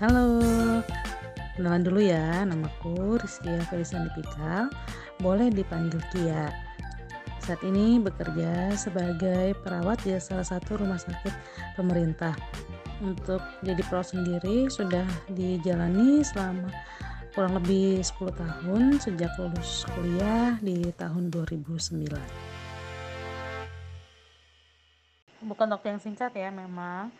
Halo, kenalan dulu ya, namaku Rizkia Felisandipika, boleh dipanggil Kia. Saat ini bekerja sebagai perawat di salah satu rumah sakit pemerintah. Untuk jadi perawat sendiri sudah dijalani selama kurang lebih 10 tahun sejak lulus kuliah di tahun 2009. Bukan waktu yang singkat ya memang,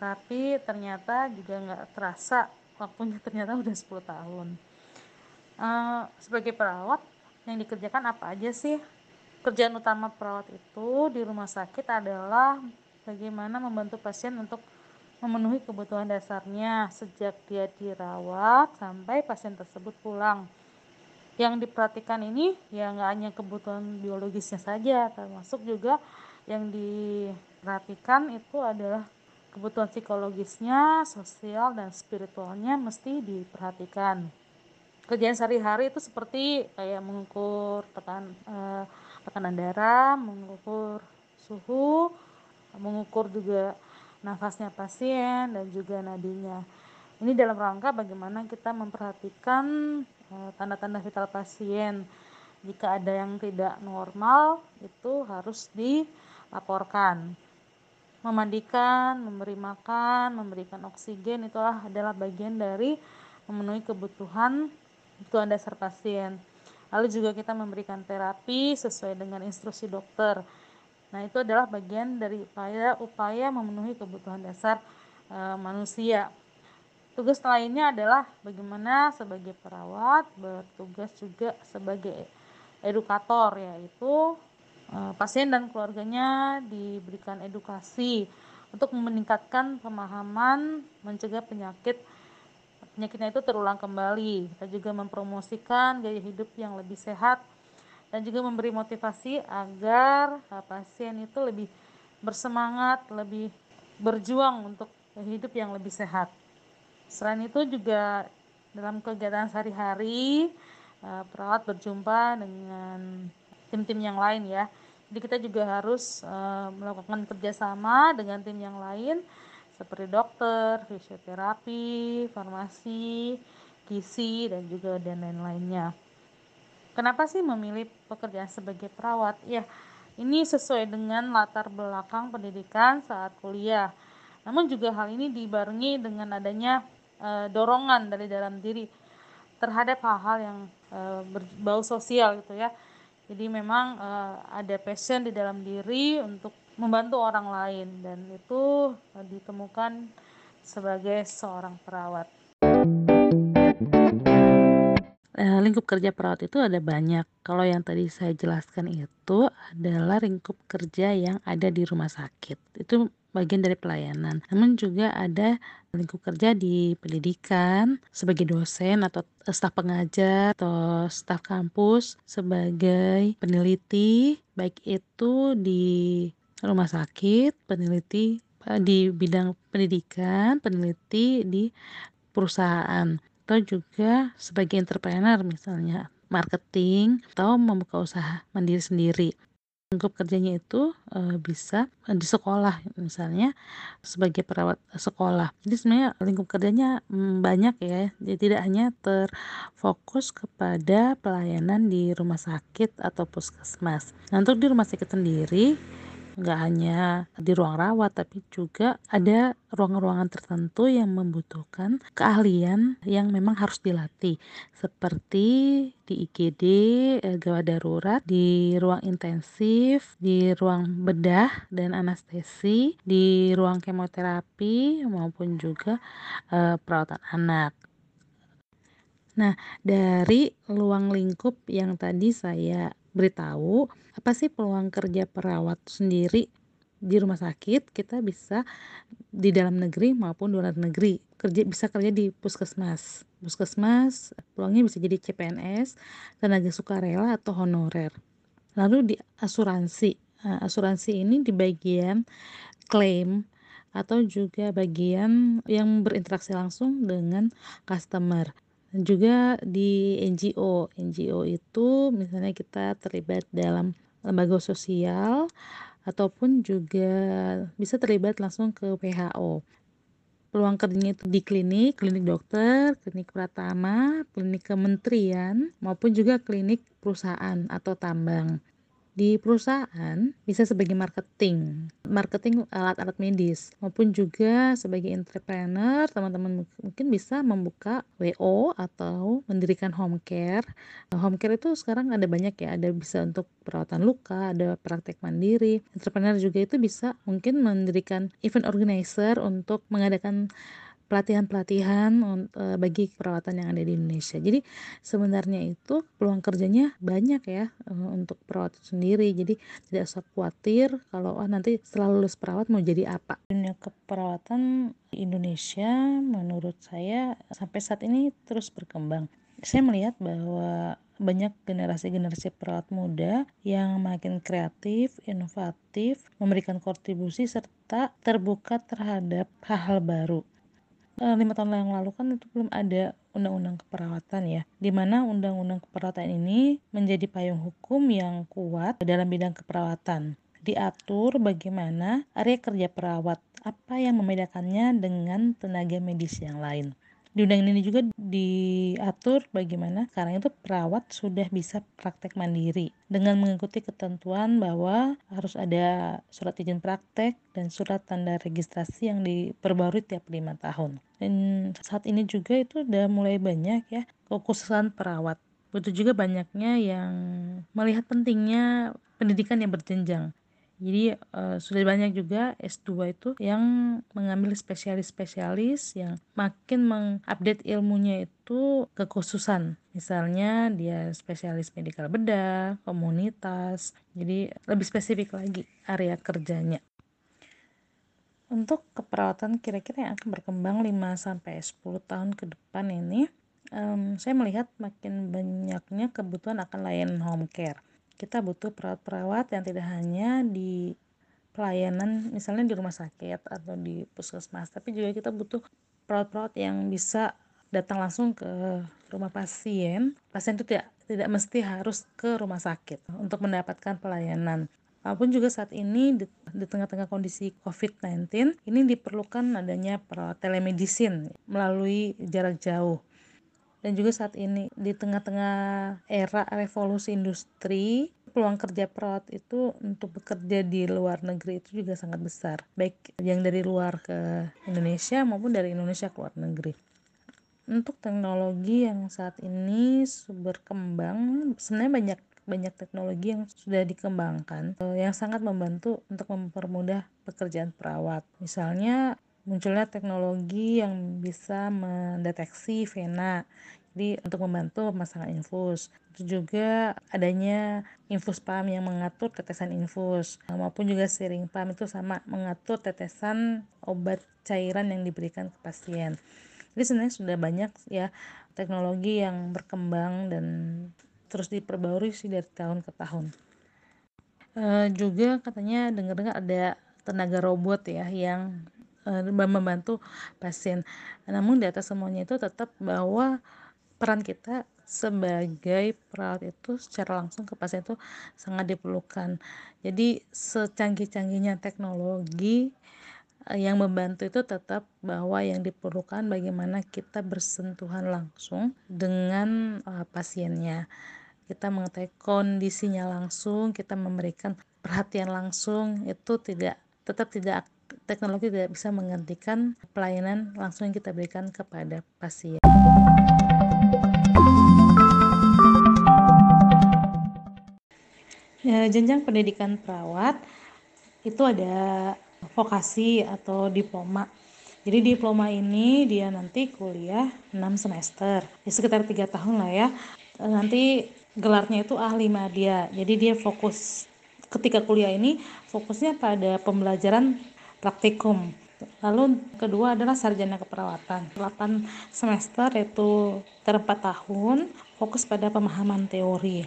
tapi ternyata juga nggak terasa waktunya ternyata udah 10 tahun. Uh, sebagai perawat yang dikerjakan apa aja sih? Kerjaan utama perawat itu di rumah sakit adalah bagaimana membantu pasien untuk memenuhi kebutuhan dasarnya sejak dia dirawat sampai pasien tersebut pulang. Yang diperhatikan ini ya nggak hanya kebutuhan biologisnya saja termasuk juga yang diperhatikan itu adalah kebutuhan psikologisnya, sosial dan spiritualnya mesti diperhatikan. Kerjaan sehari-hari itu seperti kayak mengukur tekan eh, tekanan darah, mengukur suhu, mengukur juga nafasnya pasien dan juga nadinya. Ini dalam rangka bagaimana kita memperhatikan eh, tanda-tanda vital pasien. Jika ada yang tidak normal, itu harus dilaporkan memandikan, memberi makan, memberikan oksigen itulah adalah bagian dari memenuhi kebutuhan kebutuhan dasar pasien. Lalu juga kita memberikan terapi sesuai dengan instruksi dokter. Nah, itu adalah bagian dari upaya upaya memenuhi kebutuhan dasar e, manusia. Tugas lainnya adalah bagaimana sebagai perawat bertugas juga sebagai edukator yaitu pasien dan keluarganya diberikan edukasi untuk meningkatkan pemahaman mencegah penyakit penyakitnya itu terulang kembali. Kita juga mempromosikan gaya hidup yang lebih sehat dan juga memberi motivasi agar eh, pasien itu lebih bersemangat, lebih berjuang untuk hidup yang lebih sehat. Selain itu juga dalam kegiatan sehari-hari eh, perawat berjumpa dengan tim-tim yang lain ya. Jadi kita juga harus uh, melakukan kerjasama dengan tim yang lain seperti dokter, fisioterapi, farmasi, gizi dan juga dan lain-lainnya. Kenapa sih memilih pekerjaan sebagai perawat? Ya, ini sesuai dengan latar belakang pendidikan saat kuliah. Namun juga hal ini dibarengi dengan adanya e, dorongan dari dalam diri terhadap hal-hal yang e, berbau sosial gitu ya jadi memang uh, ada passion di dalam diri untuk membantu orang lain dan itu uh, ditemukan sebagai seorang perawat. Uh, lingkup kerja perawat itu ada banyak. Kalau yang tadi saya jelaskan itu adalah lingkup kerja yang ada di rumah sakit. Itu bagian dari pelayanan. Namun juga ada lingkup kerja di pendidikan sebagai dosen atau staf pengajar atau staf kampus sebagai peneliti baik itu di rumah sakit, peneliti eh, di bidang pendidikan, peneliti di perusahaan atau juga sebagai entrepreneur misalnya marketing atau membuka usaha mandiri sendiri lingkup kerjanya itu e, bisa di sekolah misalnya sebagai perawat sekolah. Jadi sebenarnya lingkup kerjanya mm, banyak ya. Jadi tidak hanya terfokus kepada pelayanan di rumah sakit atau puskesmas. Nah, untuk di rumah sakit sendiri nggak hanya di ruang rawat tapi juga ada ruang-ruangan tertentu yang membutuhkan keahlian yang memang harus dilatih. Seperti di IGD eh, gawat darurat di ruang intensif di ruang bedah dan anestesi di ruang kemoterapi maupun juga eh, perawatan anak. Nah, dari ruang lingkup yang tadi saya beritahu, apa sih peluang kerja perawat sendiri di rumah sakit, kita bisa di dalam negeri maupun luar negeri. Kerja bisa kerja di puskesmas. Puskesmas peluangnya bisa jadi CPNS, tenaga sukarela atau honorer. Lalu di asuransi. Nah, asuransi ini di bagian klaim atau juga bagian yang berinteraksi langsung dengan customer juga di NGO. NGO itu misalnya kita terlibat dalam lembaga sosial ataupun juga bisa terlibat langsung ke WHO. peluang kerjanya itu di klinik, klinik dokter, klinik pratama, klinik kementerian, maupun juga klinik perusahaan atau tambang di perusahaan bisa sebagai marketing, marketing alat-alat medis maupun juga sebagai entrepreneur teman-teman mungkin bisa membuka WO atau mendirikan home care. Home care itu sekarang ada banyak ya, ada bisa untuk perawatan luka, ada praktek mandiri. Entrepreneur juga itu bisa mungkin mendirikan event organizer untuk mengadakan pelatihan-pelatihan uh, bagi perawatan yang ada di Indonesia. Jadi sebenarnya itu peluang kerjanya banyak ya uh, untuk perawat sendiri. Jadi tidak usah khawatir kalau oh, nanti setelah lulus perawat mau jadi apa. Dunia keperawatan Indonesia menurut saya sampai saat ini terus berkembang. Saya melihat bahwa banyak generasi-generasi perawat muda yang makin kreatif, inovatif, memberikan kontribusi serta terbuka terhadap hal-hal baru. Eh, lima tahun yang lalu kan itu belum ada undang-undang keperawatan ya di mana undang-undang keperawatan ini menjadi payung hukum yang kuat dalam bidang keperawatan. Diatur bagaimana area kerja perawat apa yang membedakannya dengan tenaga medis yang lain di undang ini juga diatur bagaimana sekarang itu perawat sudah bisa praktek mandiri dengan mengikuti ketentuan bahwa harus ada surat izin praktek dan surat tanda registrasi yang diperbarui tiap lima tahun. Dan saat ini juga itu udah mulai banyak ya kekhususan perawat. Betul juga banyaknya yang melihat pentingnya pendidikan yang berjenjang jadi uh, sudah banyak juga S2 itu yang mengambil spesialis-spesialis yang makin mengupdate ilmunya itu kekhususan. Misalnya dia spesialis medikal bedah, komunitas. Jadi lebih spesifik lagi area kerjanya. Untuk keperawatan kira-kira yang akan berkembang 5 sampai 10 tahun ke depan ini, um, saya melihat makin banyaknya kebutuhan akan layanan home care kita butuh perawat-perawat yang tidak hanya di pelayanan misalnya di rumah sakit atau di puskesmas tapi juga kita butuh perawat-perawat yang bisa datang langsung ke rumah pasien. Pasien itu tidak tidak mesti harus ke rumah sakit untuk mendapatkan pelayanan. Walaupun juga saat ini di, di tengah-tengah kondisi COVID-19 ini diperlukan adanya perawat telemedicine melalui jarak jauh dan juga saat ini di tengah-tengah era revolusi industri peluang kerja perawat itu untuk bekerja di luar negeri itu juga sangat besar. Baik yang dari luar ke Indonesia maupun dari Indonesia ke luar negeri. Untuk teknologi yang saat ini berkembang sebenarnya banyak banyak teknologi yang sudah dikembangkan eh, yang sangat membantu untuk mempermudah pekerjaan perawat. Misalnya munculnya teknologi yang bisa mendeteksi vena. Jadi untuk membantu pemasangan infus. Itu juga adanya infus pam yang mengatur tetesan infus. Maupun juga siring pam itu sama mengatur tetesan obat cairan yang diberikan ke pasien. Jadi sebenarnya sudah banyak ya teknologi yang berkembang dan terus diperbarui sih dari tahun ke tahun. E, juga katanya dengar-dengar ada tenaga robot ya yang membantu pasien. Namun di atas semuanya itu tetap bahwa peran kita sebagai perawat itu secara langsung ke pasien itu sangat diperlukan. Jadi secanggih-canggihnya teknologi eh, yang membantu itu tetap bahwa yang diperlukan bagaimana kita bersentuhan langsung dengan uh, pasiennya. Kita mengetahui kondisinya langsung, kita memberikan perhatian langsung itu tidak tetap tidak teknologi tidak bisa menggantikan pelayanan langsung yang kita berikan kepada pasien. Ya, jenjang pendidikan perawat itu ada vokasi atau diploma. Jadi diploma ini dia nanti kuliah 6 semester, ya sekitar tiga tahun lah ya. Nanti gelarnya itu ahli media. Jadi dia fokus ketika kuliah ini fokusnya pada pembelajaran praktikum. Lalu kedua adalah sarjana keperawatan. 8 semester yaitu ter 4 tahun fokus pada pemahaman teori.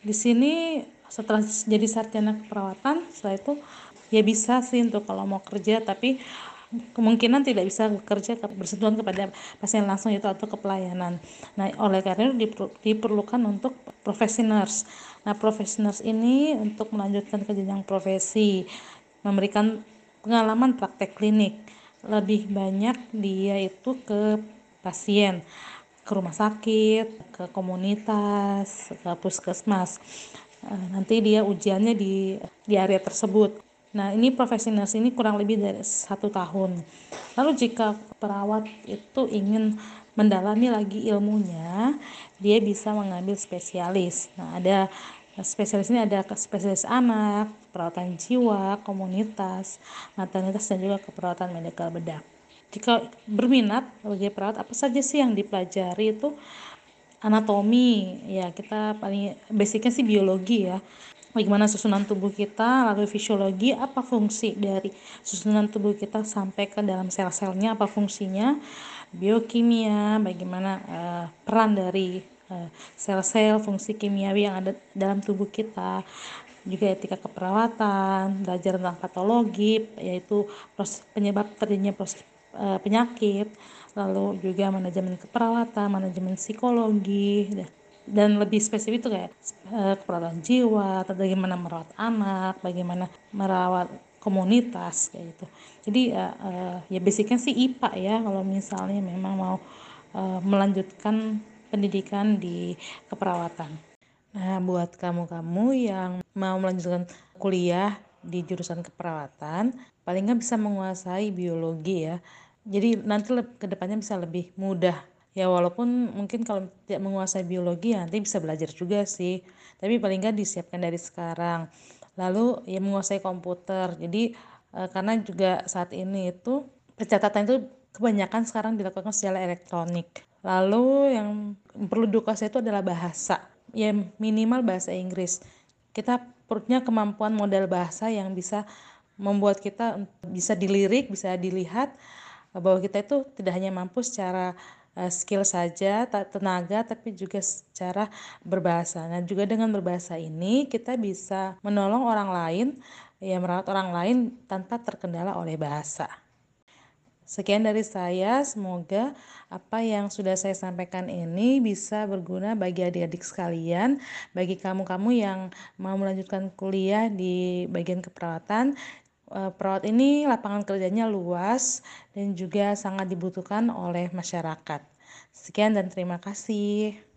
Di sini setelah jadi sarjana keperawatan setelah itu ya bisa sih untuk kalau mau kerja tapi kemungkinan tidak bisa bekerja bersentuhan kepada pasien langsung itu atau ke pelayanan. Nah, oleh karena itu diperlukan untuk profesionals. Nah, profesionals ini untuk melanjutkan ke jenjang profesi, memberikan pengalaman praktek klinik lebih banyak dia itu ke pasien ke rumah sakit, ke komunitas, ke puskesmas. Eh, nanti dia ujiannya di di area tersebut. Nah, ini profesi ini kurang lebih dari satu tahun. Lalu jika perawat itu ingin mendalami lagi ilmunya, dia bisa mengambil spesialis. Nah, ada spesialis ini ada spesialis anak, perawatan jiwa, komunitas, maternitas, dan juga keperawatan medikal bedah. Jika berminat sebagai perawat apa saja sih yang dipelajari itu? Anatomi ya kita paling basicnya sih biologi ya. Bagaimana susunan tubuh kita lalu fisiologi apa fungsi dari susunan tubuh kita sampai ke dalam sel-selnya apa fungsinya biokimia bagaimana uh, peran dari uh, sel-sel fungsi kimiawi yang ada dalam tubuh kita juga etika keperawatan belajar tentang patologi yaitu proses penyebab terjadinya proses uh, penyakit, lalu juga manajemen keperawatan, manajemen psikologi, dan lebih spesifik itu kayak uh, keperawatan jiwa, atau bagaimana merawat anak, bagaimana merawat komunitas kayak gitu. Jadi uh, uh, ya basicnya sih IPA ya kalau misalnya memang mau uh, melanjutkan pendidikan di keperawatan. Nah, buat kamu-kamu yang mau melanjutkan kuliah di jurusan keperawatan, paling nggak bisa menguasai biologi ya jadi nanti ke depannya bisa lebih mudah ya walaupun mungkin kalau tidak menguasai biologi ya nanti bisa belajar juga sih tapi paling nggak disiapkan dari sekarang lalu ya menguasai komputer. Jadi e, karena juga saat ini itu pencatatan itu kebanyakan sekarang dilakukan secara elektronik. Lalu yang perlu dikuasai itu adalah bahasa. Ya minimal bahasa Inggris. Kita perutnya kemampuan modal bahasa yang bisa membuat kita bisa dilirik bisa dilihat bahwa kita itu tidak hanya mampu secara skill saja, tenaga, tapi juga secara berbahasa. Nah, juga dengan berbahasa ini kita bisa menolong orang lain, ya merawat orang lain tanpa terkendala oleh bahasa. Sekian dari saya, semoga apa yang sudah saya sampaikan ini bisa berguna bagi adik-adik sekalian, bagi kamu-kamu yang mau melanjutkan kuliah di bagian keperawatan. Eh, perawat ini lapangan kerjanya luas dan juga sangat dibutuhkan oleh masyarakat. Sekian dan terima kasih.